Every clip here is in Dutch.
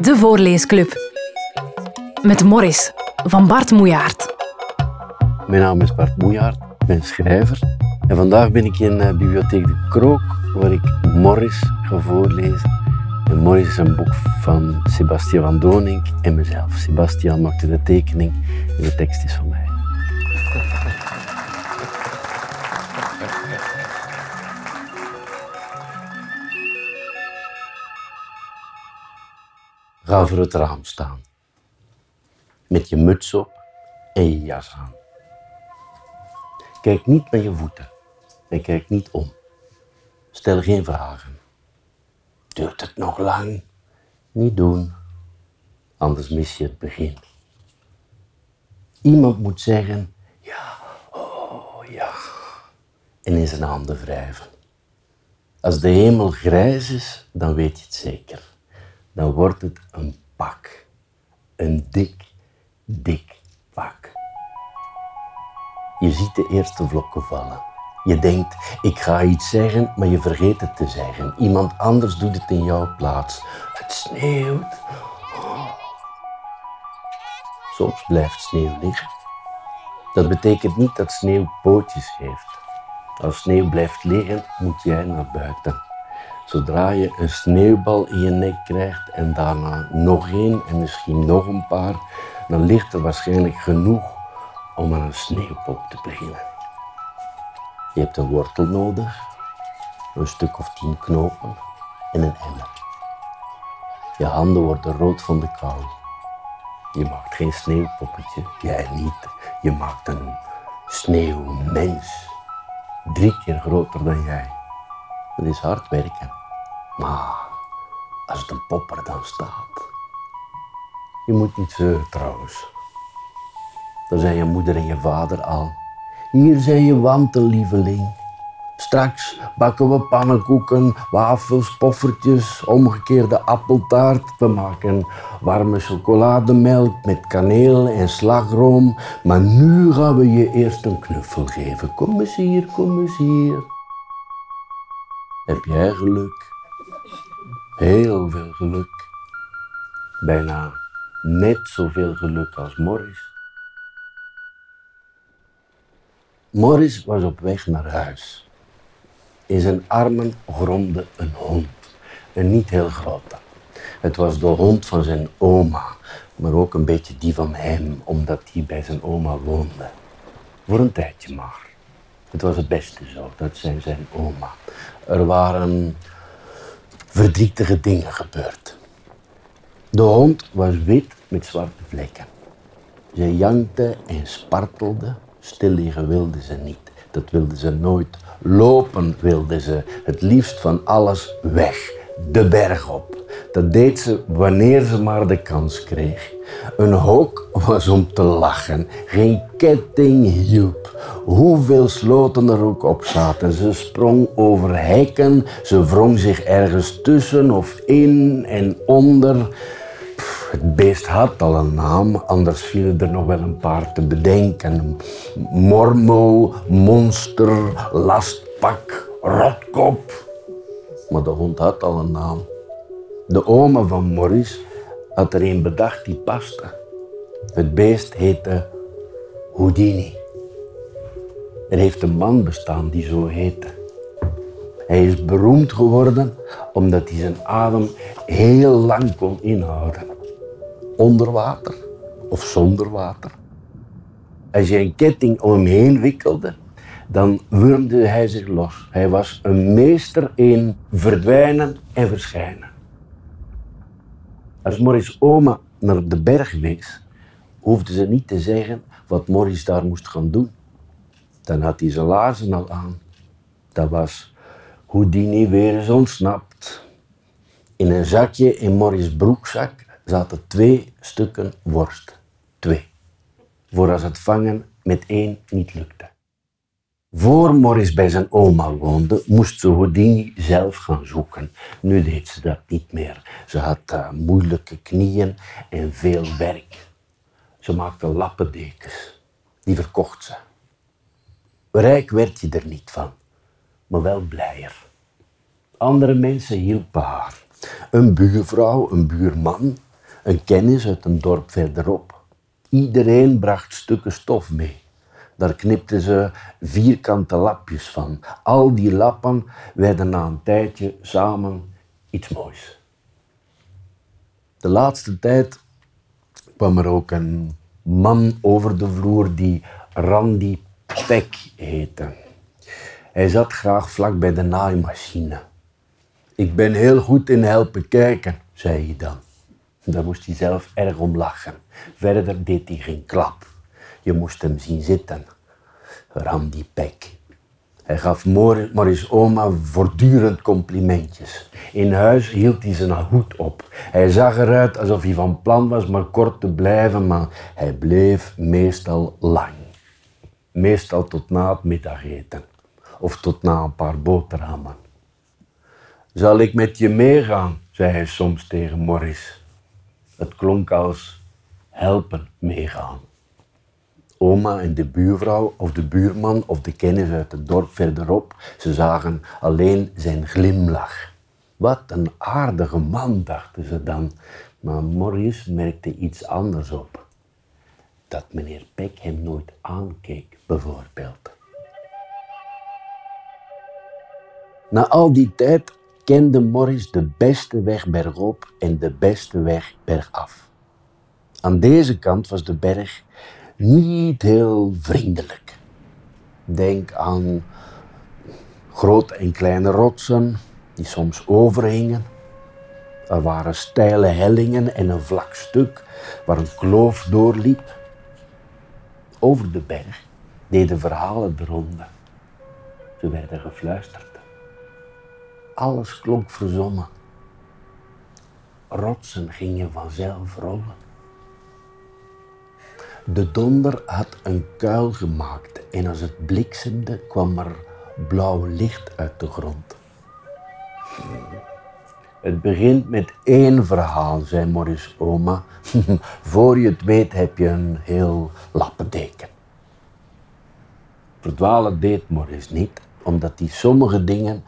De Voorleesclub. Met Morris van Bart Moejaert. Mijn naam is Bart Moejaert, ik ben schrijver. En vandaag ben ik in uh, Bibliotheek De Krook, waar ik Morris ga voorlezen. En Morris is een boek van Sebastian van Donink en mezelf. Sebastian maakte de tekening en de tekst is van mij. Ga voor het raam staan. Met je muts op en je jas aan. Kijk niet naar je voeten en kijk niet om. Stel geen vragen. Duurt het nog lang? Niet doen, anders mis je het begin. Iemand moet zeggen, ja, oh ja, en in zijn handen wrijven. Als de hemel grijs is, dan weet je het zeker. Dan wordt het een pak. Een dik, dik pak. Je ziet de eerste vlokken vallen. Je denkt, ik ga iets zeggen, maar je vergeet het te zeggen. Iemand anders doet het in jouw plaats. Het sneeuwt. Soms blijft sneeuw liggen. Dat betekent niet dat sneeuw pootjes heeft. Als sneeuw blijft liggen, moet jij naar buiten. Zodra je een sneeuwbal in je nek krijgt en daarna nog één en misschien nog een paar, dan ligt er waarschijnlijk genoeg om aan een sneeuwpop te beginnen. Je hebt een wortel nodig, een stuk of tien knopen en een emmer. Je handen worden rood van de kou. Je maakt geen sneeuwpoppetje, jij niet. Je maakt een sneeuwmens. Drie keer groter dan jij. Dat is hard werken. Maar als het een popper dan staat. Je moet niet zeuren trouwens. Daar zijn je moeder en je vader al. Hier zijn je wanten, lieveling. Straks bakken we pannenkoeken, wafels, poffertjes, omgekeerde appeltaart. We maken warme chocolademelk met kaneel en slagroom. Maar nu gaan we je eerst een knuffel geven. Kom eens hier, kom eens hier. Heb jij geluk? Heel veel geluk. Bijna net zoveel geluk als Morris. Morris was op weg naar huis. In zijn armen gromde een hond, een niet heel grote. Het was de hond van zijn oma, maar ook een beetje die van hem, omdat hij bij zijn oma woonde. Voor een tijdje maar. Het was het beste zo, dat zei zijn oma. Er waren verdrietige dingen gebeurd. De hond was wit met zwarte vlekken. Ze jankte en spartelde. Stil liggen wilde ze niet. Dat wilde ze nooit. Lopen wilde ze. Het liefst van alles weg. De berg op. Dat deed ze wanneer ze maar de kans kreeg. Een hok was om te lachen. Geen ketting hielp. Hoeveel sloten er ook op zaten. Ze sprong over hekken. Ze wrong zich ergens tussen of in en onder. Het beest had al een naam, anders vielen er nog wel een paar te bedenken. Mormel, monster, lastpak, rotkop. Maar de hond had al een naam. De oma van Maurice had er een bedacht die paste. Het beest heette Houdini. Er heeft een man bestaan die zo heette. Hij is beroemd geworden omdat hij zijn adem heel lang kon inhouden onder water of zonder water. Als je een ketting om hem heen wikkelde, dan wurmde hij zich los. Hij was een meester in verdwijnen en verschijnen. Als Morris oma naar de berg wees, hoefde ze niet te zeggen wat Morris daar moest gaan doen. Dan had hij zijn laarzen al aan. Dat was Houdini weer eens ontsnapt. In een zakje in Morris' broekzak zaten twee stukken worst. Twee. Voor als het vangen met één niet lukte. Voor Morris bij zijn oma woonde, moest ze Houdini zelf gaan zoeken. Nu deed ze dat niet meer. Ze had uh, moeilijke knieën en veel werk. Ze maakte lappendekens. Die verkocht ze. Rijk werd je er niet van, maar wel blijer. Andere mensen hielpen haar. Een buurvrouw, een buurman, een kennis uit een dorp verderop. Iedereen bracht stukken stof mee. Daar knipten ze vierkante lapjes van. Al die lappen werden na een tijdje samen iets moois. De laatste tijd kwam er ook een man over de vloer die Randy Peck heette. Hij zat graag vlak bij de naaimachine. Ik ben heel goed in helpen kijken, zei hij dan. Daar moest hij zelf erg om lachen. Verder deed hij geen klap. Je moest hem zien zitten. Randy Peck. Hij gaf Morris oma voortdurend complimentjes. In huis hield hij zijn hoed op. Hij zag eruit alsof hij van plan was maar kort te blijven, maar hij bleef meestal lang. Meestal tot na het middageten of tot na een paar boterhammen. Zal ik met je meegaan? zei hij soms tegen Morris. Het klonk als helpen meegaan. Oma en de buurvrouw of de buurman of de kennis uit het dorp verderop, ze zagen alleen zijn glimlach. Wat een aardige man, dachten ze dan. Maar Morris merkte iets anders op. Dat meneer Peck hem nooit aankeek, bijvoorbeeld. Na al die tijd kende Morris de beste weg bergop en de beste weg bergaf. Aan deze kant was de berg niet heel vriendelijk. Denk aan grote en kleine rotsen die soms overhingen. Er waren steile hellingen en een vlak stuk waar een kloof doorliep. Over de berg deden verhalen de ronde. Ze werden gefluisterd. Alles klonk verzonnen. Rotsen gingen vanzelf rollen. De donder had een kuil gemaakt en als het bliksemde kwam er blauw licht uit de grond. Het begint met één verhaal, zei Morris oma. Voor je het weet heb je een heel lappendeken. Verdwalen deed Morris niet, omdat hij sommige dingen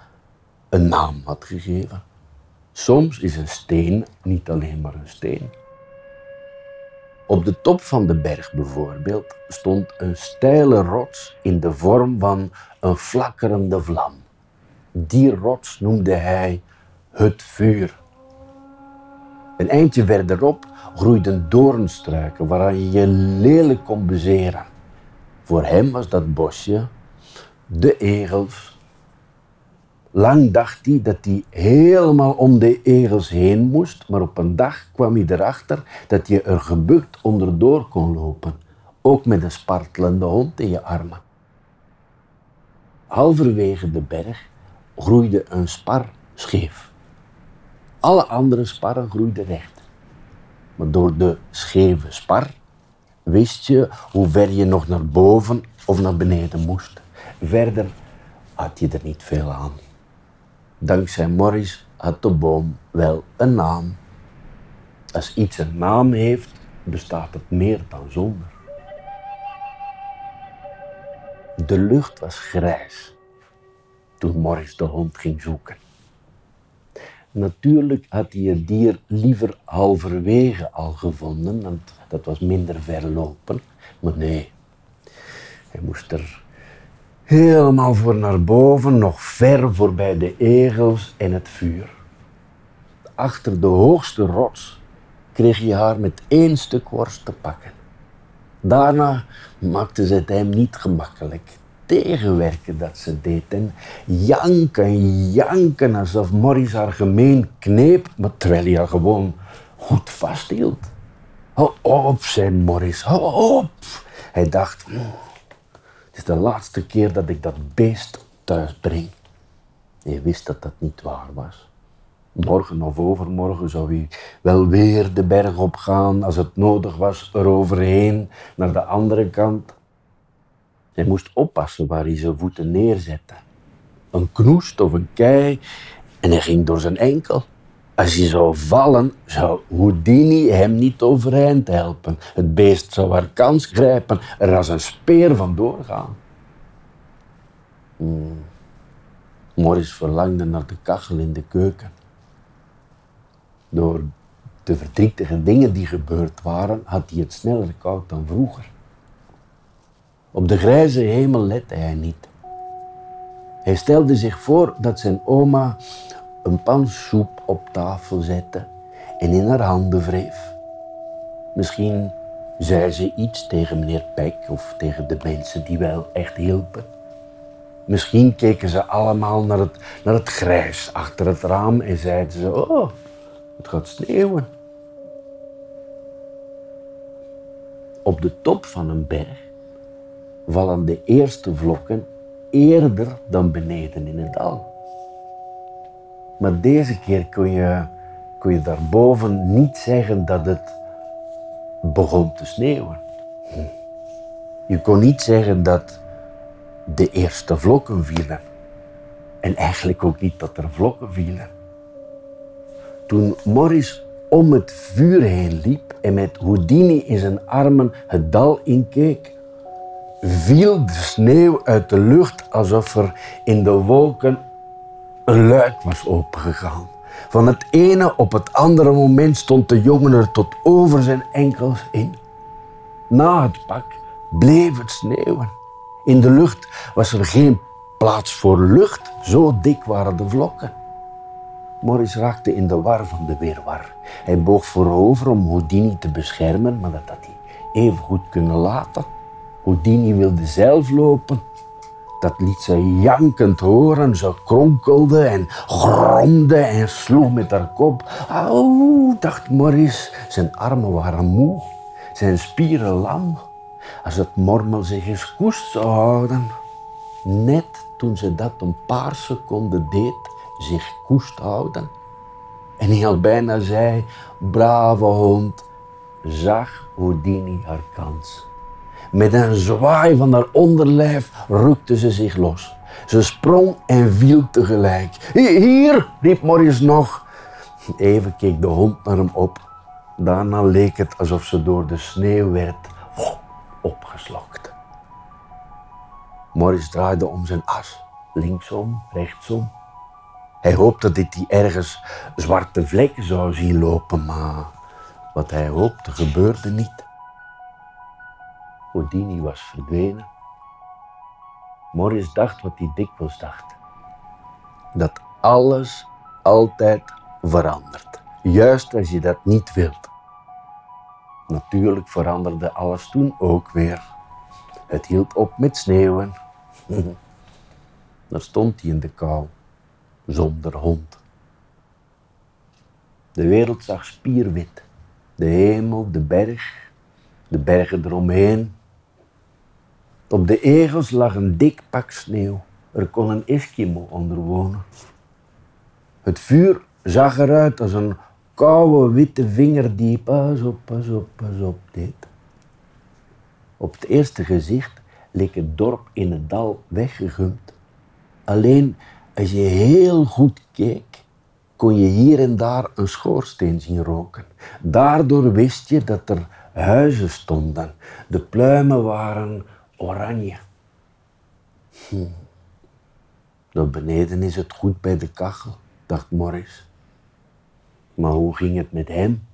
een naam had gegeven. Soms is een steen niet alleen maar een steen. Op de top van de berg bijvoorbeeld stond een steile rots in de vorm van een flakkerende vlam. Die rots noemde hij het vuur. Een eindje verderop groeiden doornstruiken waaraan je je lelijk kon bezeren. Voor hem was dat bosje de egels Lang dacht hij dat hij helemaal om de egels heen moest, maar op een dag kwam hij erachter dat je er gebukt onderdoor kon lopen, ook met een spartelende hond in je armen. Halverwege de berg groeide een spar scheef. Alle andere sparren groeiden recht. Maar door de scheve spar wist je hoe ver je nog naar boven of naar beneden moest. Verder had je er niet veel aan. Dankzij Morris had de boom wel een naam. Als iets een naam heeft, bestaat het meer dan zonder. De lucht was grijs toen Morris de hond ging zoeken. Natuurlijk had hij het dier liever halverwege al gevonden, want dat was minder verlopen. Maar nee, hij moest er Helemaal voor naar boven, nog ver voorbij de egels en het vuur. Achter de hoogste rots kreeg je haar met één stuk worst te pakken. Daarna maakte ze het hem niet gemakkelijk. Tegenwerken dat ze deed en janken, janken alsof Morris haar gemeen kneep, maar terwijl hij haar gewoon goed vasthield. Hou op, zei Morris, hou. Hij dacht, is de laatste keer dat ik dat beest thuis breng. Je wist dat dat niet waar was. Morgen of overmorgen zou hij wel weer de berg opgaan als het nodig was, eroverheen, naar de andere kant. Hij moest oppassen waar hij zijn voeten neerzette. Een knoest of een kei en hij ging door zijn enkel. Als hij zou vallen, zou Houdini hem niet overeind helpen. Het beest zou haar kans grijpen, er als een speer vandoor gaan. Hmm. Morris verlangde naar de kachel in de keuken. Door de verdrietige dingen die gebeurd waren, had hij het sneller koud dan vroeger. Op de grijze hemel lette hij niet. Hij stelde zich voor dat zijn oma een pan soep op tafel zette en in haar handen wreef. Misschien zei ze iets tegen meneer Peck of tegen de mensen die wel echt hielpen. Misschien keken ze allemaal naar het, naar het grijs achter het raam en zeiden ze: Oh, het gaat sneeuwen. Op de top van een berg vallen de eerste vlokken eerder dan beneden in het dal. Maar deze keer kon je, daarboven niet zeggen dat het begon te sneeuwen. Je kon niet zeggen dat de eerste vlokken vielen. En eigenlijk ook niet dat er vlokken vielen. Toen Morris om het vuur heen liep en met Houdini in zijn armen het dal inkeek, viel de sneeuw uit de lucht alsof er in de wolken een luik was opengegaan. Van het ene op het andere moment stond de jongen er tot over zijn enkels in. Na het pak bleef het sneeuwen. In de lucht was er geen plaats voor lucht, zo dik waren de vlokken. Morris raakte in de war van de weerwar. Hij boog voorover om Houdini te beschermen, maar dat had hij even goed kunnen laten. Houdini wilde zelf lopen. Dat liet ze jankend horen. Ze kronkelde en gromde en sloeg met haar kop. Auw, dacht Morris. Zijn armen waren moe, zijn spieren lam. Als het mormel zich eens koest zou houden. Net toen ze dat een paar seconden deed, zich koest houden. En hij al bijna zei, brave hond, zag Houdini haar kans. Met een zwaai van haar onderlijf rukte ze zich los. Ze sprong en viel tegelijk. Hier, riep Morris nog. Even keek de hond naar hem op. Daarna leek het alsof ze door de sneeuw werd opgeslokt. Morris draaide om zijn as, linksom, rechtsom. Hij hoopte dat hij ergens zwarte vlekken zou zien lopen, maar wat hij hoopte gebeurde niet. Houdini was verdwenen. Morris dacht wat hij dikwijls dacht. Dat alles altijd verandert. Juist als je dat niet wilt. Natuurlijk veranderde alles toen ook weer. Het hield op met sneeuwen. Daar stond hij in de kou, zonder hond. De wereld zag spierwit. De hemel, de berg, de bergen eromheen. Op de egels lag een dik pak sneeuw. Er kon een Eskimo onder wonen. Het vuur zag eruit als een koude witte vinger die pas op, pas op, pas op deed. Op het eerste gezicht leek het dorp in het dal weggegumd. Alleen als je heel goed keek, kon je hier en daar een schoorsteen zien roken. Daardoor wist je dat er huizen stonden. De pluimen waren oranje. Hm. Daar beneden is het goed bij de kachel, dacht Morris. Maar hoe ging het met hem?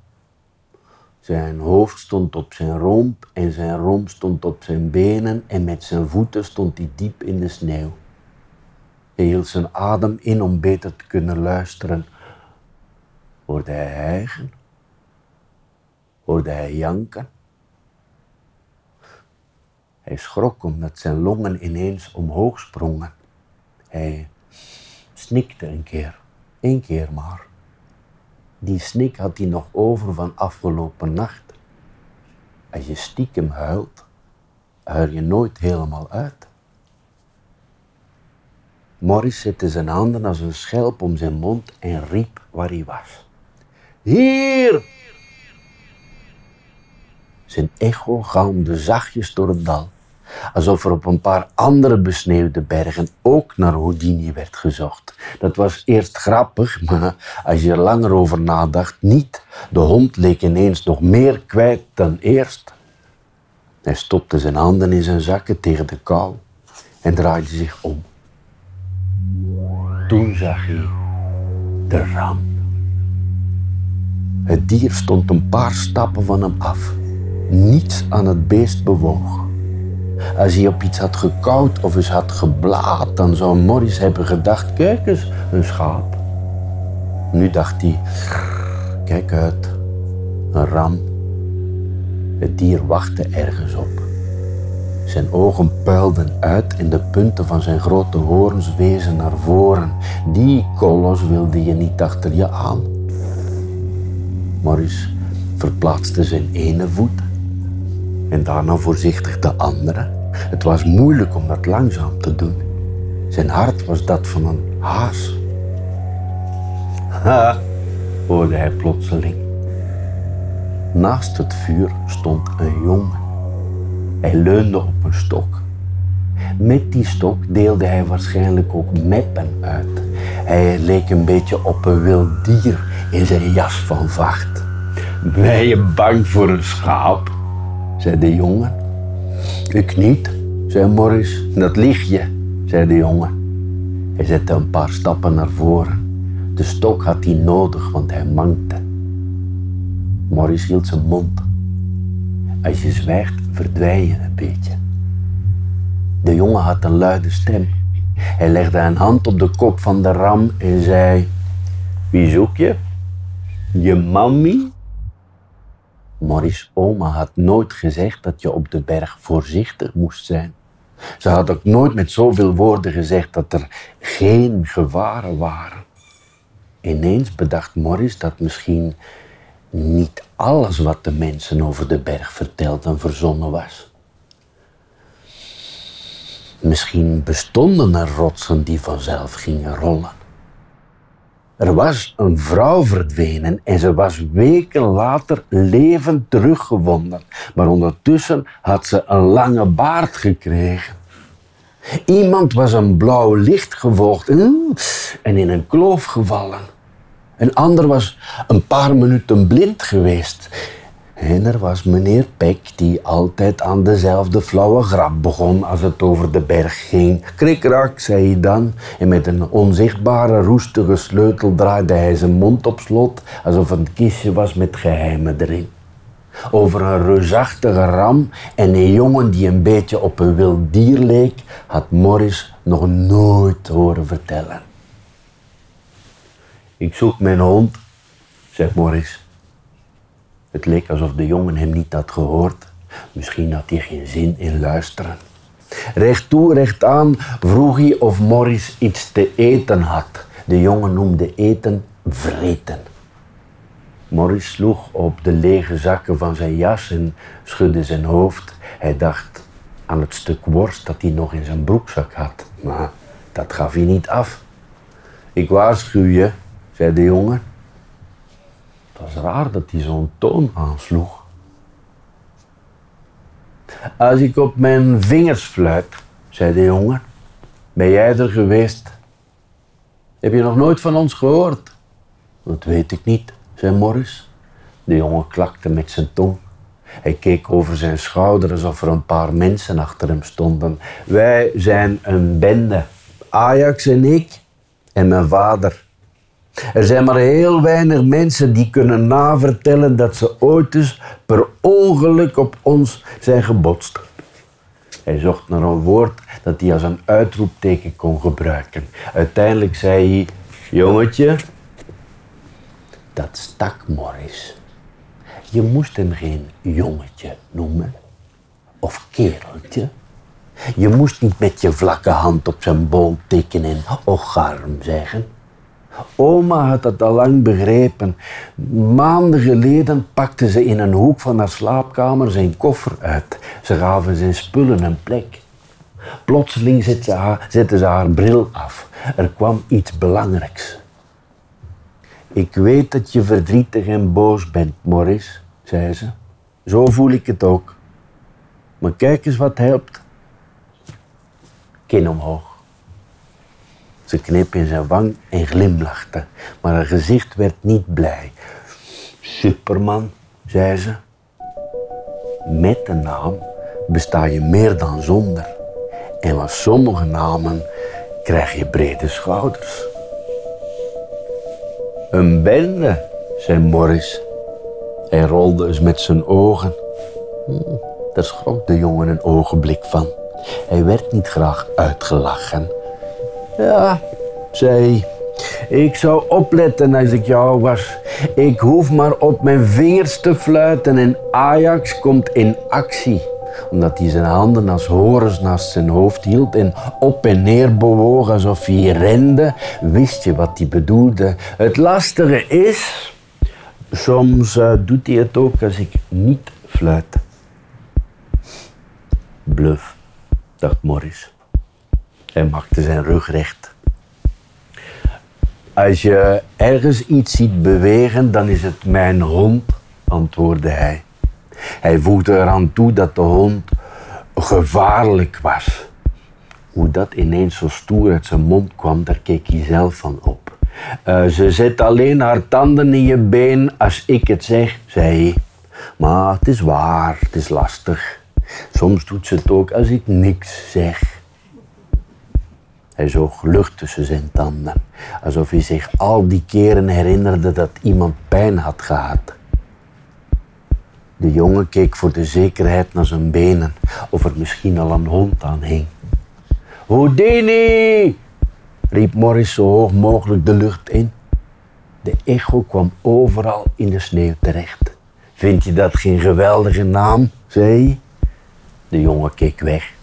Zijn hoofd stond op zijn romp en zijn romp stond op zijn benen en met zijn voeten stond hij diep in de sneeuw. Hij hield zijn adem in om beter te kunnen luisteren. Hoorde hij hijgen? Hoorde hij janken? Hij schrok omdat zijn longen ineens omhoog sprongen. Hij snikte een keer, één keer maar. Die snik had hij nog over van afgelopen nacht. Als je stiekem huilt, huil je nooit helemaal uit. Morris zette zijn handen als een schelp om zijn mond en riep waar hij was. Hier! Zijn echo galmde zachtjes door het dal, alsof er op een paar andere besneeuwde bergen ook naar Houdini werd gezocht. Dat was eerst grappig, maar als je er langer over nadacht, niet. De hond leek ineens nog meer kwijt dan eerst. Hij stopte zijn handen in zijn zakken tegen de kou en draaide zich om. Toen zag hij de ram. Het dier stond een paar stappen van hem af. Niets aan het beest bewoog. Als hij op iets had gekauwd of eens had geblaad, dan zou Morris hebben gedacht: kijk eens, een schaap. Nu dacht hij: kijk uit, een ram. Het dier wachtte ergens op. Zijn ogen puilden uit en de punten van zijn grote hoorns wezen naar voren. Die kolos wilde je niet achter je aan. Morris verplaatste zijn ene voet en daarna voorzichtig de andere. Het was moeilijk om dat langzaam te doen. Zijn hart was dat van een haas. Ha, hoorde hij plotseling. Naast het vuur stond een jongen. Hij leunde op een stok. Met die stok deelde hij waarschijnlijk ook meppen uit. Hij leek een beetje op een wild dier in zijn jas van vacht. Ben je bang voor een schaap? Zei de jongen. Ik niet, zei Morris. Dat lieg je, zei de jongen. Hij zette een paar stappen naar voren. De stok had hij nodig, want hij mankte. Morris hield zijn mond. Als je zwijgt, verdwijn je een beetje. De jongen had een luide stem. Hij legde een hand op de kop van de ram en zei: Wie zoek je? Je mammy? Morris' oma had nooit gezegd dat je op de berg voorzichtig moest zijn. Ze had ook nooit met zoveel woorden gezegd dat er geen gevaren waren. Ineens bedacht Morris dat misschien niet alles wat de mensen over de berg vertelden verzonnen was. Misschien bestonden er rotsen die vanzelf gingen rollen. Er was een vrouw verdwenen en ze was weken later levend teruggevonden. Maar ondertussen had ze een lange baard gekregen. Iemand was een blauw licht gevolgd en in een kloof gevallen. Een ander was een paar minuten blind geweest. En er was meneer Peck die altijd aan dezelfde flauwe grap begon als het over de berg ging. Krikrak, zei hij dan. En met een onzichtbare roestige sleutel draaide hij zijn mond op slot alsof een kistje was met geheimen erin. Over een reusachtige ram en een jongen die een beetje op een wild dier leek, had Morris nog nooit horen vertellen. Ik zoek mijn hond, zegt Morris. Het leek alsof de jongen hem niet had gehoord. Misschien had hij geen zin in luisteren. Recht toe, recht aan vroeg hij of Morris iets te eten had. De jongen noemde eten vreten. Morris sloeg op de lege zakken van zijn jas en schudde zijn hoofd. Hij dacht aan het stuk worst dat hij nog in zijn broekzak had. Maar dat gaf hij niet af. Ik waarschuw je, zei de jongen. Het was raar dat hij zo'n toon aansloeg. Als ik op mijn vingers fluit, zei de jongen, ben jij er geweest? Heb je nog nooit van ons gehoord? Dat weet ik niet, zei Morris. De jongen klakte met zijn tong. Hij keek over zijn schouder alsof er een paar mensen achter hem stonden. Wij zijn een bende. Ajax en ik en mijn vader. Er zijn maar heel weinig mensen die kunnen navertellen dat ze ooit eens per ongeluk op ons zijn gebotst. Hij zocht naar een woord dat hij als een uitroepteken kon gebruiken. Uiteindelijk zei hij: Jongetje, dat stak Morris. Je moest hem geen jongetje noemen of kereltje. Je moest niet met je vlakke hand op zijn bol tikken en ocharm zeggen. Oma had dat al lang begrepen. Maanden geleden pakte ze in een hoek van haar slaapkamer zijn koffer uit. Ze gaven zijn spullen een plek. Plotseling zette ze haar, zette ze haar bril af. Er kwam iets belangrijks. Ik weet dat je verdrietig en boos bent, Maurice, zei ze. Zo voel ik het ook. Maar kijk eens wat helpt. Kin omhoog. Ze in zijn wang en glimlachte, maar haar gezicht werd niet blij. Superman, zei ze. Met een naam besta je meer dan zonder. En van sommige namen krijg je brede schouders. Een bende, zei Morris. Hij rolde eens met zijn ogen. Hm, daar schrok de jongen een ogenblik van. Hij werd niet graag uitgelachen. Ja, zei. Ik zou opletten als ik jou was. Ik hoef maar op mijn vingers te fluiten en Ajax komt in actie. Omdat hij zijn handen als horens naast zijn hoofd hield en op en neer bewoog alsof hij rende, wist je wat hij bedoelde. Het lastige is, soms uh, doet hij het ook als ik niet fluit. Bluff, dacht Morris. Hij maakte zijn rug recht. Als je ergens iets ziet bewegen, dan is het mijn hond, antwoordde hij. Hij voegde eraan toe dat de hond gevaarlijk was. Hoe dat ineens zo stoer uit zijn mond kwam, daar keek hij zelf van op. Uh, ze zet alleen haar tanden in je been als ik het zeg, zei hij. Maar het is waar, het is lastig. Soms doet ze het ook als ik niks zeg. Hij zoog lucht tussen zijn tanden, alsof hij zich al die keren herinnerde dat iemand pijn had gehad. De jongen keek voor de zekerheid naar zijn benen, of er misschien al een hond aan hing. Houdini! riep Morris zo hoog mogelijk de lucht in. De echo kwam overal in de sneeuw terecht. Vind je dat geen geweldige naam? zei hij. De jongen keek weg.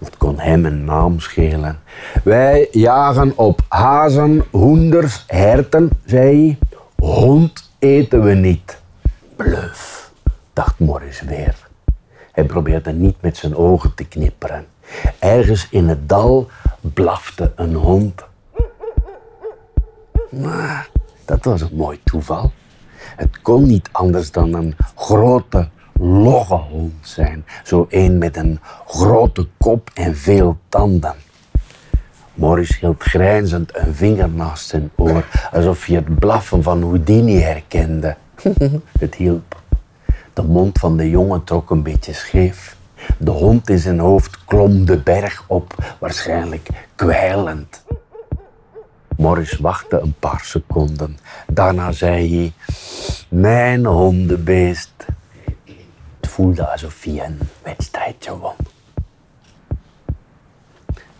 Wat kon hem een naam schelen? Wij jagen op hazen, hoenders, herten, zei hij. Hond eten we niet. Bluf, dacht Morris weer. Hij probeerde niet met zijn ogen te knipperen. Ergens in het dal blafte een hond. Maar dat was een mooi toeval. Het kon niet anders dan een grote logge hond zijn. Zo een met een grote kop en veel tanden. Morris hield grijnzend een vinger naast zijn oor, alsof hij het blaffen van Houdini herkende. het hielp. De mond van de jongen trok een beetje scheef. De hond in zijn hoofd klom de berg op, waarschijnlijk kwijlend. Morris wachtte een paar seconden. Daarna zei hij: Mijn hondenbeest voelde alsof hij een wedstrijdje won.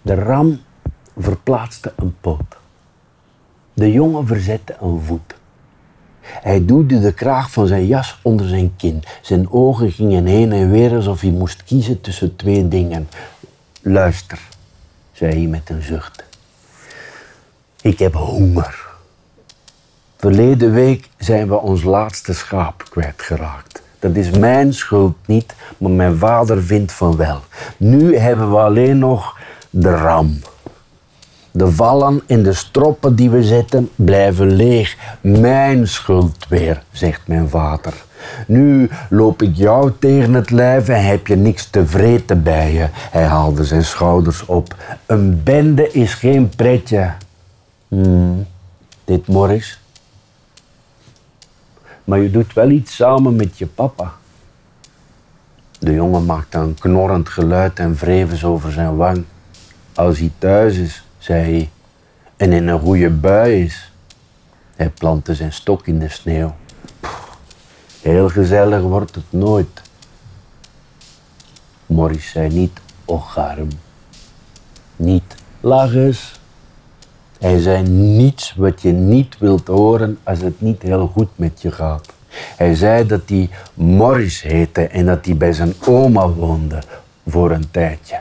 De ram verplaatste een poot. De jongen verzette een voet. Hij duwde de kraag van zijn jas onder zijn kin. Zijn ogen gingen heen en weer alsof hij moest kiezen tussen twee dingen. Luister, zei hij met een zucht. Ik heb honger. Verleden week zijn we ons laatste schaap kwijtgeraakt. Dat is mijn schuld niet, maar mijn vader vindt van wel. Nu hebben we alleen nog de ram. De vallen en de stroppen die we zetten blijven leeg. Mijn schuld weer, zegt mijn vader. Nu loop ik jou tegen het lijf en heb je niks te vreten bij je. Hij haalde zijn schouders op. Een bende is geen pretje. Hmm, dit Morris, maar je doet wel iets samen met je papa. De jongen maakte een knorrend geluid en eens over zijn wang. Als hij thuis is, zei hij, en in een goede bui is. Hij plantte zijn stok in de sneeuw. heel gezellig wordt het nooit. Morris zei niet, och arm. Niet, lach eens. Hij zei niets wat je niet wilt horen als het niet heel goed met je gaat. Hij zei dat hij Morris heette en dat hij bij zijn oma woonde voor een tijdje.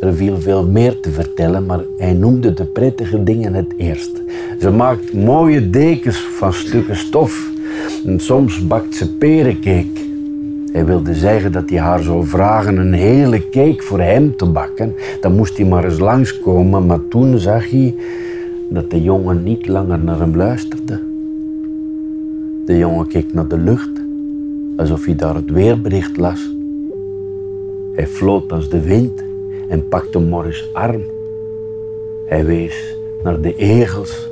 Er viel veel meer te vertellen, maar hij noemde de prettige dingen het eerst. Ze maakt mooie dekens van stukken stof en soms bakt ze perencake. Hij wilde zeggen dat hij haar zou vragen een hele cake voor hem te bakken. Dan moest hij maar eens langskomen, maar toen zag hij dat de jongen niet langer naar hem luisterde. De jongen keek naar de lucht, alsof hij daar het weerbericht las. Hij floot als de wind en pakte Morris' arm. Hij wees naar de egels.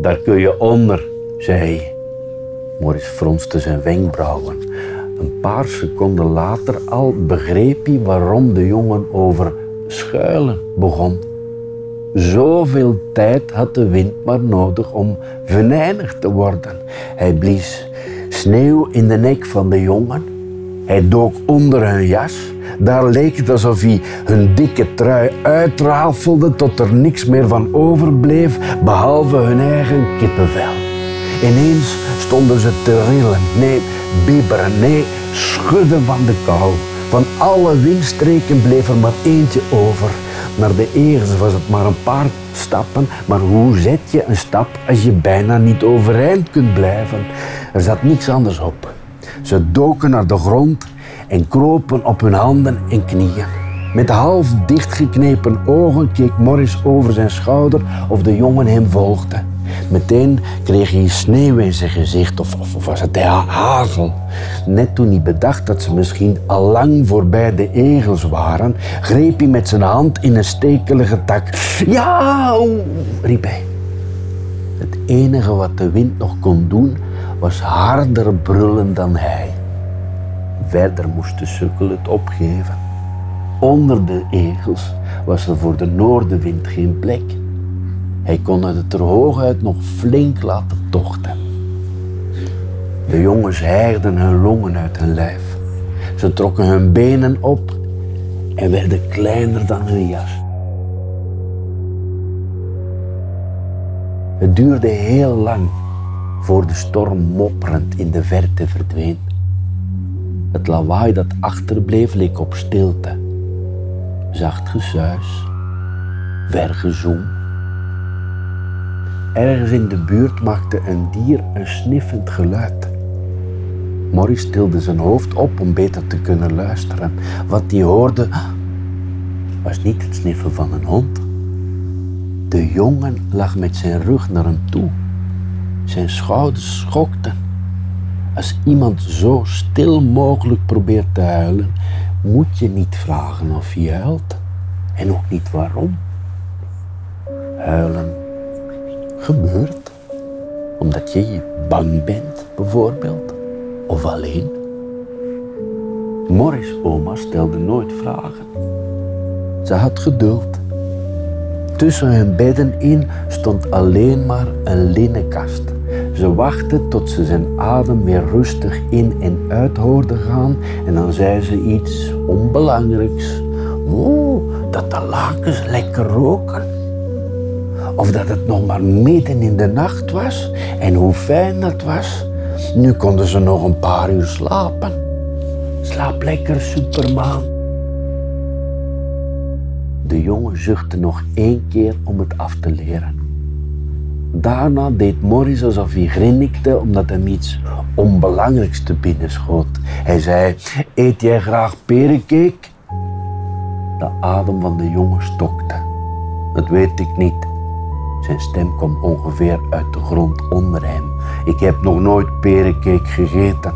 Daar kun je onder, zei hij. Morris fronste zijn wenkbrauwen. Een paar seconden later al begreep hij waarom de jongen over schuilen begon. Zoveel tijd had de wind maar nodig om venijnig te worden. Hij blies Sneeuw in de nek van de jongen. Hij dook onder hun jas. Daar leek het alsof hij hun dikke trui uitrafelde tot er niks meer van overbleef, behalve hun eigen kippenvel. Ineens stonden ze te rillen, nee, bibberen, nee, schudden van de kou. Van alle windstreken bleef er maar eentje over. Naar de eerste was het maar een paar stappen, maar hoe zet je een stap als je bijna niet overeind kunt blijven? Er zat niks anders op. Ze doken naar de grond en kropen op hun handen en knieën. Met half dichtgeknepen ogen keek Morris over zijn schouder of de jongen hem volgde. Meteen kreeg hij sneeuw in zijn gezicht, of, of, was het hagel. Net toen hij bedacht dat ze misschien al lang voorbij de egels waren, greep hij met zijn hand in een stekelige tak. Ja, riep hij. Het enige wat de wind nog kon doen, was harder brullen dan hij. Verder moest de sukkel het opgeven. Onder de egels was er voor de noordenwind geen plek. Hij kon het er hooguit nog flink laten tochten. De jongens hijgden hun longen uit hun lijf. Ze trokken hun benen op en werden kleiner dan hun jas. Het duurde heel lang voor de storm mopperend in de verte verdween. Het lawaai dat achterbleef leek op stilte. Zacht gesuis, vergezoem. Ergens in de buurt maakte een dier een sniffend geluid. Morris tilde zijn hoofd op om beter te kunnen luisteren. Wat hij hoorde was niet het sniffen van een hond. De jongen lag met zijn rug naar hem toe. Zijn schouders schokten. Als iemand zo stil mogelijk probeert te huilen, moet je niet vragen of hij huilt en ook niet waarom. Huilen gebeurt omdat je bang bent, bijvoorbeeld, of alleen. Morris' oma stelde nooit vragen. Ze had geduld. Tussen hun bedden in stond alleen maar een linnenkast. Ze wachtte tot ze zijn adem weer rustig in en uit hoorde gaan en dan zei ze iets onbelangrijks. Oeh, dat de lakens lekker roken. Of dat het nog maar midden in de nacht was en hoe fijn dat was. Nu konden ze nog een paar uur slapen. Slaap lekker, Supermaan. De jongen zuchtte nog één keer om het af te leren. Daarna deed Morris alsof hij grinnikte omdat hem iets onbelangrijks te binnen schoot. Hij zei, eet jij graag perencake? De adem van de jongen stokte. Dat weet ik niet. Zijn stem kwam ongeveer uit de grond onder hem. Ik heb nog nooit perencake gegeten.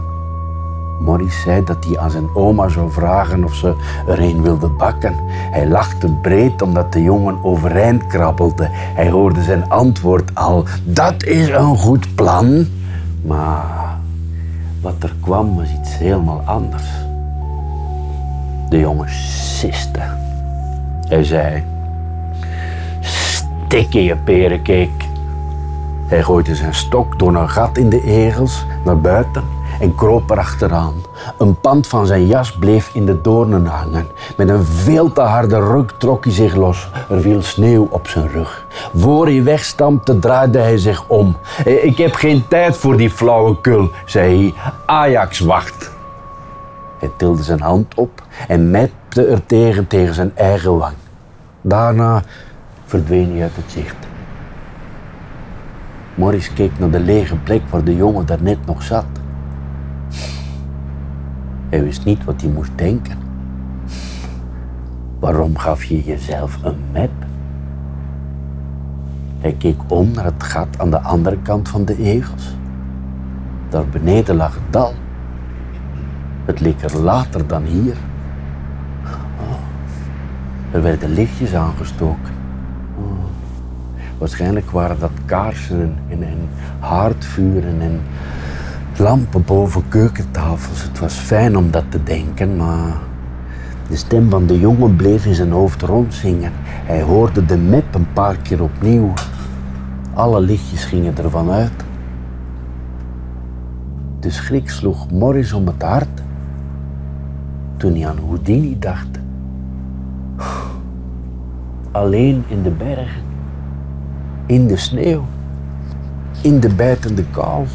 Morris zei dat hij aan zijn oma zou vragen of ze er een wilde bakken. Hij lachte breed omdat de jongen overeind krabbelde. Hij hoorde zijn antwoord al. Dat is een goed plan. Maar wat er kwam was iets helemaal anders. De jongen siste. Hij zei: Stik in je perencake. Hij gooide zijn stok door een gat in de egels naar buiten en kroop erachteraan. Een pand van zijn jas bleef in de doornen hangen. Met een veel te harde ruk trok hij zich los. Er viel sneeuw op zijn rug. Voor hij wegstampte draaide hij zich om. Ik heb geen tijd voor die flauwekul, zei hij. Ajax wacht. Hij tilde zijn hand op en mette er tegen tegen zijn eigen wang. Daarna verdween hij uit het zicht. Morris keek naar de lege plek waar de jongen daarnet nog zat. Hij wist niet wat hij moest denken. Waarom gaf je jezelf een map? Hij keek om naar het gat aan de andere kant van de egels. Daar beneden lag het dal. Het leek er later dan hier. Oh, er werden lichtjes aangestoken. Waarschijnlijk waren dat kaarsen en, en haardvuren en lampen boven keukentafels. Het was fijn om dat te denken, maar de stem van de jongen bleef in zijn hoofd rondzingen. Hij hoorde de map een paar keer opnieuw. Alle lichtjes gingen ervan uit. De schrik sloeg Morris om het hart toen hij aan Houdini dacht. Alleen in de bergen, in de sneeuw, in de bijtende kou.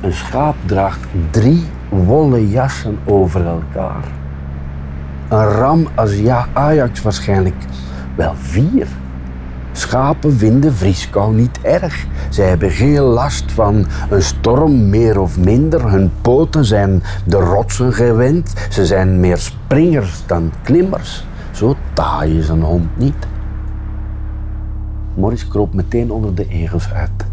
Een schaap draagt drie wollen jassen over elkaar. Een ram als ja, Ajax waarschijnlijk wel vier. Schapen vinden vrieskou niet erg. Zij hebben geen last van een storm, meer of minder. Hun poten zijn de rotsen gewend. Ze zijn meer springers dan klimmers. Zo taai is een hond niet. Morris kroop meteen onder de egels uit.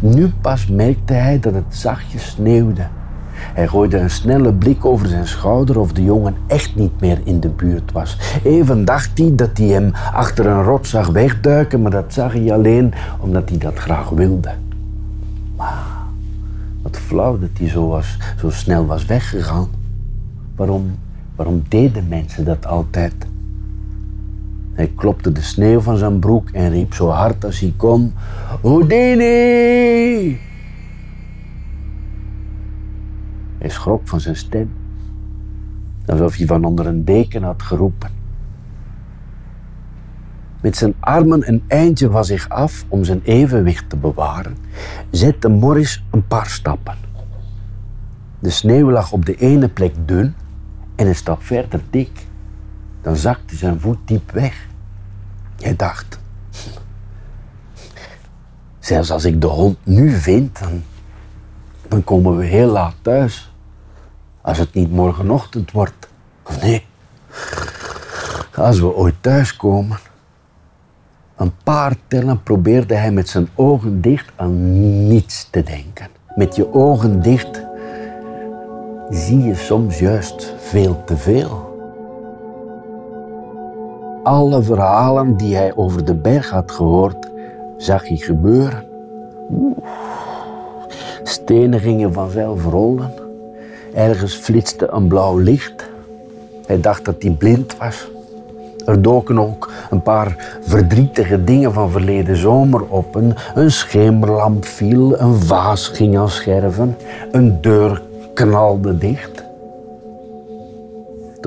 Nu pas merkte hij dat het zachtjes sneeuwde. Hij gooide een snelle blik over zijn schouder of de jongen echt niet meer in de buurt was. Even dacht hij dat hij hem achter een rot zag wegduiken, maar dat zag hij alleen omdat hij dat graag wilde. Maar wat flauw dat hij zo, was, zo snel was weggegaan. Waarom, waarom deden mensen dat altijd? Hij klopte de sneeuw van zijn broek en riep zo hard als hij kon: Houdini! Hij schrok van zijn stem, alsof hij van onder een deken had geroepen. Met zijn armen een eindje van zich af om zijn evenwicht te bewaren, zette Morris een paar stappen. De sneeuw lag op de ene plek dun en een stap verder dik. Dan zakte zijn voet diep weg. Hij dacht, zelfs als ik de hond nu vind, dan, dan komen we heel laat thuis. Als het niet morgenochtend wordt. Of nee, als we ooit thuiskomen. Een paar tellen probeerde hij met zijn ogen dicht aan niets te denken. Met je ogen dicht zie je soms juist veel te veel. Alle verhalen die hij over de berg had gehoord, zag hij gebeuren. Stenen gingen vanzelf rollen. Ergens flitste een blauw licht. Hij dacht dat hij blind was. Er doken ook een paar verdrietige dingen van verleden zomer op. Een, een schemerlamp viel, een vaas ging aan scherven, een deur knalde dicht.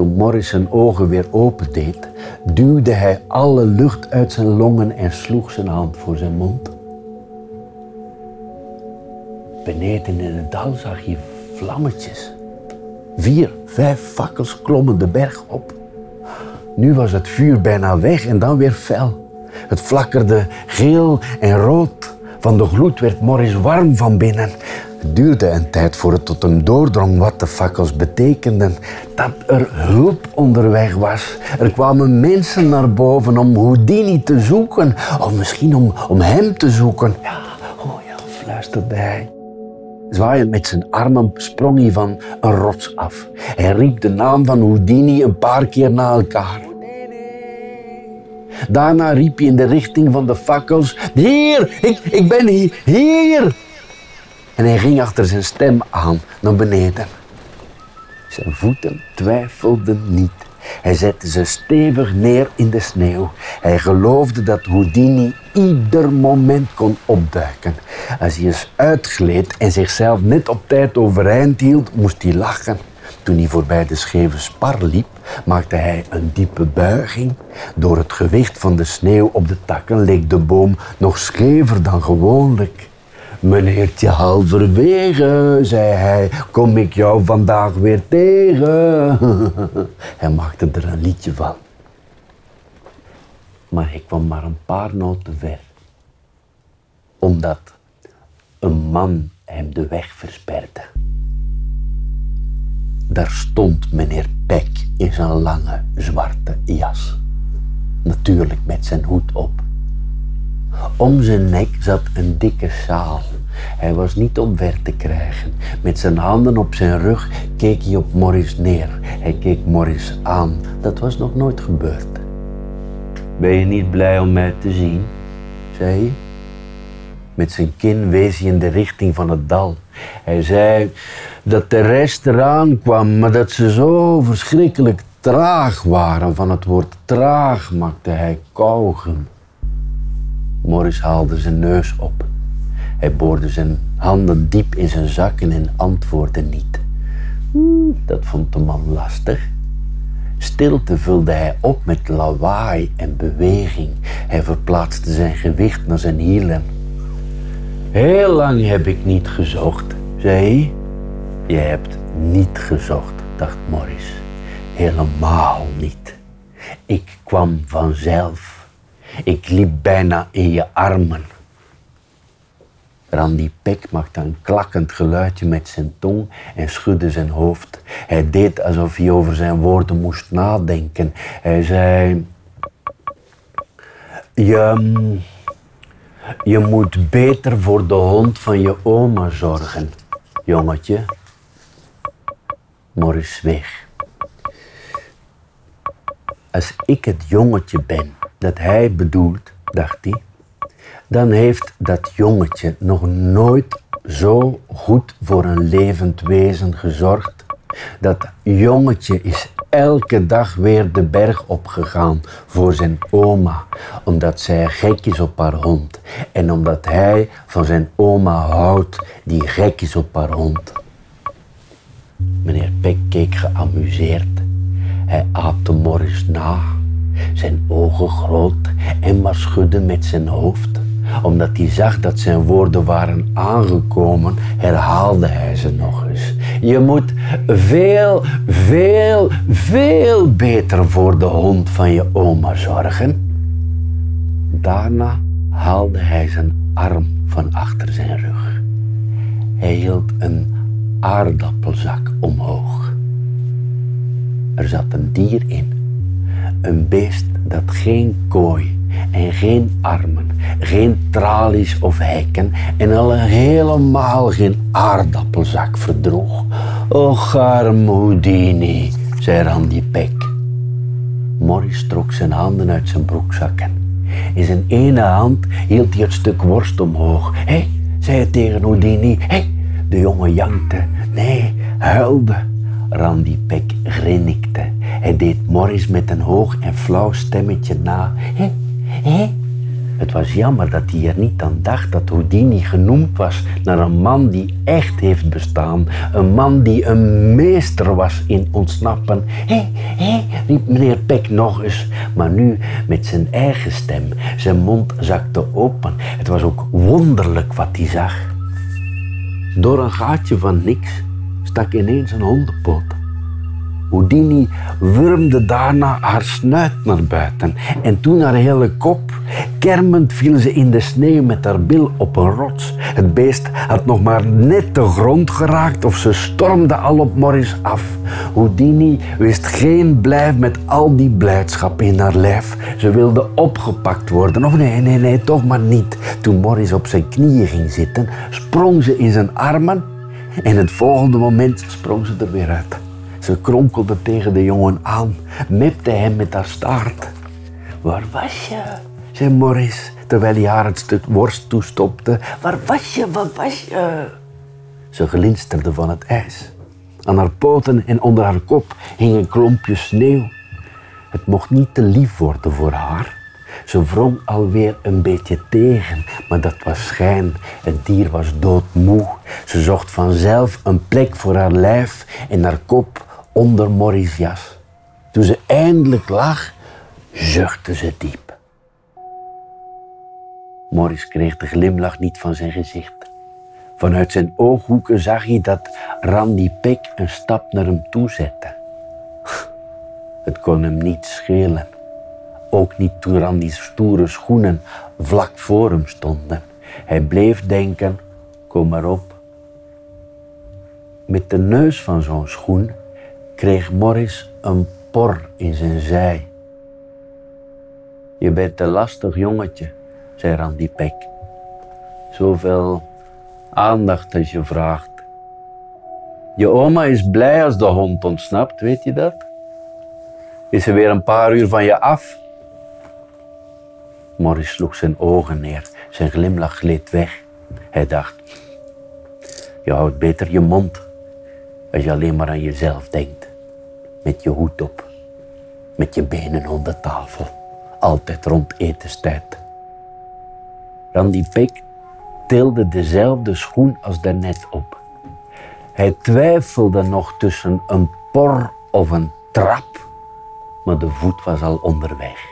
Toen Morris zijn ogen weer opendeed, duwde hij alle lucht uit zijn longen en sloeg zijn hand voor zijn mond. Beneden in het dal zag je vlammetjes. Vier, vijf fakkels klommen de berg op. Nu was het vuur bijna weg en dan weer fel. Het flakkerde geel en rood. Van de gloed werd Morris warm van binnen. Het duurde een tijd voor het tot hem doordrong wat de fakkels betekenden. Dat er hulp onderweg was. Er kwamen mensen naar boven om Houdini te zoeken. Of misschien om, om hem te zoeken. Ja, oh ja, fluisterde hij. Zwaaiend met zijn armen sprong hij van een rots af. Hij riep de naam van Houdini een paar keer na elkaar. Daarna riep hij in de richting van de fakkels: Hier, ik, ik ben hier, hier! En hij ging achter zijn stem aan naar beneden. Zijn voeten twijfelden niet. Hij zette ze stevig neer in de sneeuw. Hij geloofde dat Houdini ieder moment kon opduiken. Als hij eens uitgleed en zichzelf net op tijd overeind hield, moest hij lachen. Toen hij voorbij de scheve spar liep, maakte hij een diepe buiging. Door het gewicht van de sneeuw op de takken leek de boom nog schever dan gewoonlijk. Meneertje halverwege, zei hij, kom ik jou vandaag weer tegen. hij maakte er een liedje van. Maar hij kwam maar een paar noten ver. Omdat een man hem de weg versperde. Daar stond meneer Peck in zijn lange zwarte jas. Natuurlijk met zijn hoed op. Om zijn nek zat een dikke sjaal. Hij was niet omver te krijgen. Met zijn handen op zijn rug keek hij op Morris neer. Hij keek Morris aan. Dat was nog nooit gebeurd. Ben je niet blij om mij te zien? zei hij. Met zijn kin wees hij in de richting van het dal. Hij zei dat de rest eraan kwam, maar dat ze zo verschrikkelijk traag waren. Van het woord traag maakte hij kauwgum. Morris haalde zijn neus op. Hij boorde zijn handen diep in zijn zakken en antwoordde niet. Dat vond de man lastig. Stilte vulde hij op met lawaai en beweging. Hij verplaatste zijn gewicht naar zijn hielen. Heel lang heb ik niet gezocht, zei hij. Je hebt niet gezocht, dacht Morris. Helemaal niet. Ik kwam vanzelf. Ik liep bijna in je armen. Randy Peck maakte een klakkend geluidje met zijn tong en schudde zijn hoofd. Hij deed alsof hij over zijn woorden moest nadenken. Hij zei: Je, je moet beter voor de hond van je oma zorgen, jongetje. Morris zweeg. Als ik het jongetje ben dat hij bedoelt, dacht hij, dan heeft dat jongetje nog nooit zo goed voor een levend wezen gezorgd. Dat jongetje is elke dag weer de berg opgegaan voor zijn oma, omdat zij gek is op haar hond en omdat hij van zijn oma houdt die gek is op haar hond. Meneer Peck keek geamuseerd. Hij aapte Morris na, zijn ogen groot en maar schudde met zijn hoofd omdat hij zag dat zijn woorden waren aangekomen, herhaalde hij ze nog eens. Je moet veel, veel, veel beter voor de hond van je oma zorgen. Daarna haalde hij zijn arm van achter zijn rug. Hij hield een aardappelzak omhoog. Er zat een dier in, een beest dat geen kooi en geen armen, geen tralies of hekken en al helemaal geen aardappelzak verdroeg. Och, arm Houdini, zei Randy Peck. Morris trok zijn handen uit zijn broekzakken. In zijn ene hand hield hij het stuk worst omhoog. Hé, hey, zei hij tegen Houdini. Hé, hey. de jongen jankte. Nee, huilde. Randy Peck grinnikte. Hij deed Morris met een hoog en flauw stemmetje na. Hé, Hé? Het was jammer dat hij er niet aan dacht dat Houdini genoemd was naar een man die echt heeft bestaan. Een man die een meester was in ontsnappen. Hé, hé, riep meneer Peck nog eens. Maar nu met zijn eigen stem. Zijn mond zakte open. Het was ook wonderlijk wat hij zag. Door een gaatje van niks stak ineens een hondenpoot. Houdini wurmde daarna haar snuit naar buiten en toen haar hele kop. Kermend viel ze in de sneeuw met haar bil op een rots. Het beest had nog maar net de grond geraakt of ze stormde al op Morris af. Houdini wist geen blijf met al die blijdschap in haar lijf. Ze wilde opgepakt worden. Of nee, nee, nee, toch maar niet. Toen Morris op zijn knieën ging zitten, sprong ze in zijn armen en het volgende moment sprong ze er weer uit. Ze kronkelde tegen de jongen aan, mepte hem met haar staart. Waar was je? zei Morris, terwijl hij haar het stuk worst toestopte. Waar was je? Waar was je? Ze glinsterde van het ijs. Aan haar poten en onder haar kop hing een klompje sneeuw. Het mocht niet te lief worden voor haar. Ze wrong alweer een beetje tegen, maar dat was schijn. Het dier was doodmoe. Ze zocht vanzelf een plek voor haar lijf en haar kop onder Morris' jas. Toen ze eindelijk lag, zuchtte ze diep. Morris kreeg de glimlach niet van zijn gezicht. Vanuit zijn ooghoeken zag hij dat Randy Peck een stap naar hem toe zette. Het kon hem niet schelen. Ook niet toen Randy's stoere schoenen vlak voor hem stonden. Hij bleef denken, kom maar op. Met de neus van zo'n schoen kreeg Morris een por in zijn zij. Je bent een lastig jongetje, zei Randy Peck. Zoveel aandacht als je vraagt. Je oma is blij als de hond ontsnapt, weet je dat? Is ze weer een paar uur van je af? Morris sloeg zijn ogen neer. Zijn glimlach gleed weg. Hij dacht, je houdt beter je mond als je alleen maar aan jezelf denkt. Met je hoed op, met je benen onder tafel, altijd rond etenstijd. Randy Peck tilde dezelfde schoen als daarnet op. Hij twijfelde nog tussen een por of een trap, maar de voet was al onderweg.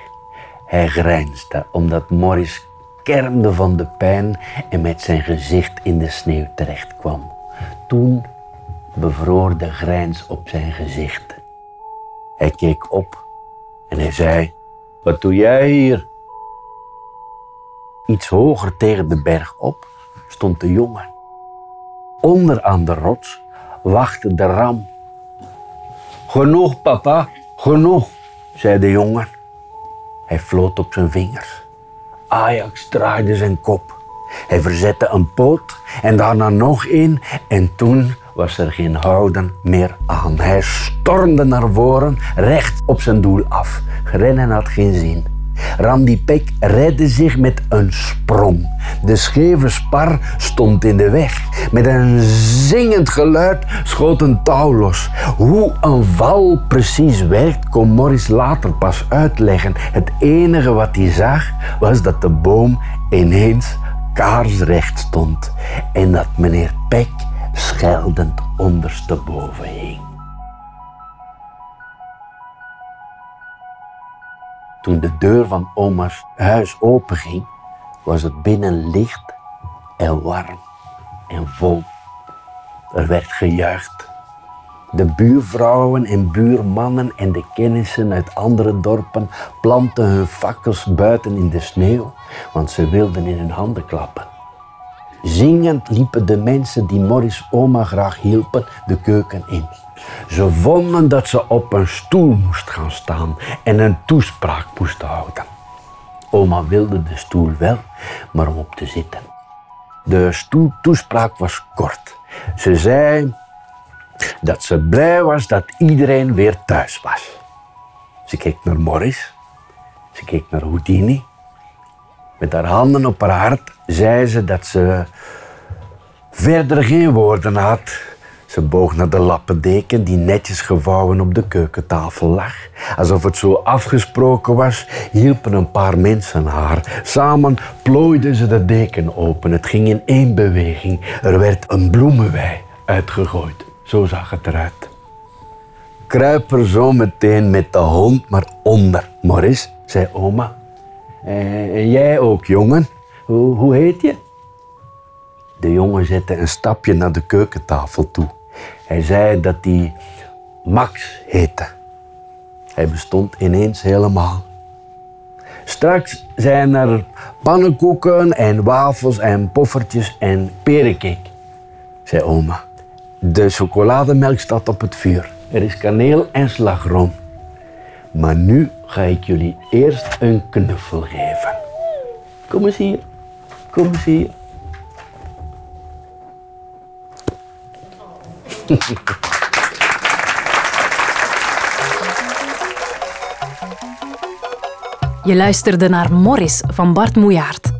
Hij grijnsde omdat Morris kermde van de pijn en met zijn gezicht in de sneeuw terecht kwam. Toen bevroor de grijns op zijn gezicht. Hij keek op en hij zei: Wat doe jij hier? Iets hoger tegen de berg op stond de jongen. Onder aan de rots wachtte de ram. Genoeg, papa, genoeg, zei de jongen. Hij floot op zijn vingers. Ajax draaide zijn kop. Hij verzette een poot en daarna nog één en toen was er geen houden meer aan. Hij stormde naar voren, recht op zijn doel af. Rennen had geen zin. Randy Peck redde zich met een sprong. De scheve spar stond in de weg. Met een zingend geluid schoot een touw los. Hoe een val precies werkt, kon Morris later pas uitleggen. Het enige wat hij zag was dat de boom ineens kaarsrecht stond en dat meneer Peck scheldend ondersteboven hing. Toen de deur van oma's huis openging, was het binnen licht en warm en vol. Er werd gejuicht. De buurvrouwen en buurmannen en de kennissen uit andere dorpen planten hun fakkels buiten in de sneeuw, want ze wilden in hun handen klappen. Zingend liepen de mensen die Morris oma graag hielpen de keuken in. Ze vonden dat ze op een stoel moest gaan staan en een toespraak moest houden. Oma wilde de stoel wel, maar om op te zitten. De stoeltoespraak was kort. Ze zei dat ze blij was dat iedereen weer thuis was. Ze keek naar Morris, ze keek naar Houdini. Met haar handen op haar hart zei ze dat ze verder geen woorden had. Ze boog naar de lappendeken die netjes gevouwen op de keukentafel lag. Alsof het zo afgesproken was, hielpen een paar mensen haar. Samen plooiden ze de deken open. Het ging in één beweging. Er werd een bloemenwei uitgegooid. Zo zag het eruit. Kruip er zo meteen met de hond maar onder, Morris, zei oma. Eh, En jij ook, jongen. Hoe, hoe heet je? De jongen zette een stapje naar de keukentafel toe. Hij zei dat hij Max heette. Hij bestond ineens helemaal. Straks zijn er pannenkoeken en wafels en poffertjes en perencake, zei oma. De chocolademelk staat op het vuur. Er is kaneel en slagroom. Maar nu ga ik jullie eerst een knuffel geven. Kom eens hier. Kom eens hier. Je luisterde naar Morris van Bart Moejaert.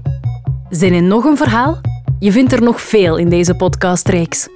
Zin in nog een verhaal? Je vindt er nog veel in deze podcastreeks.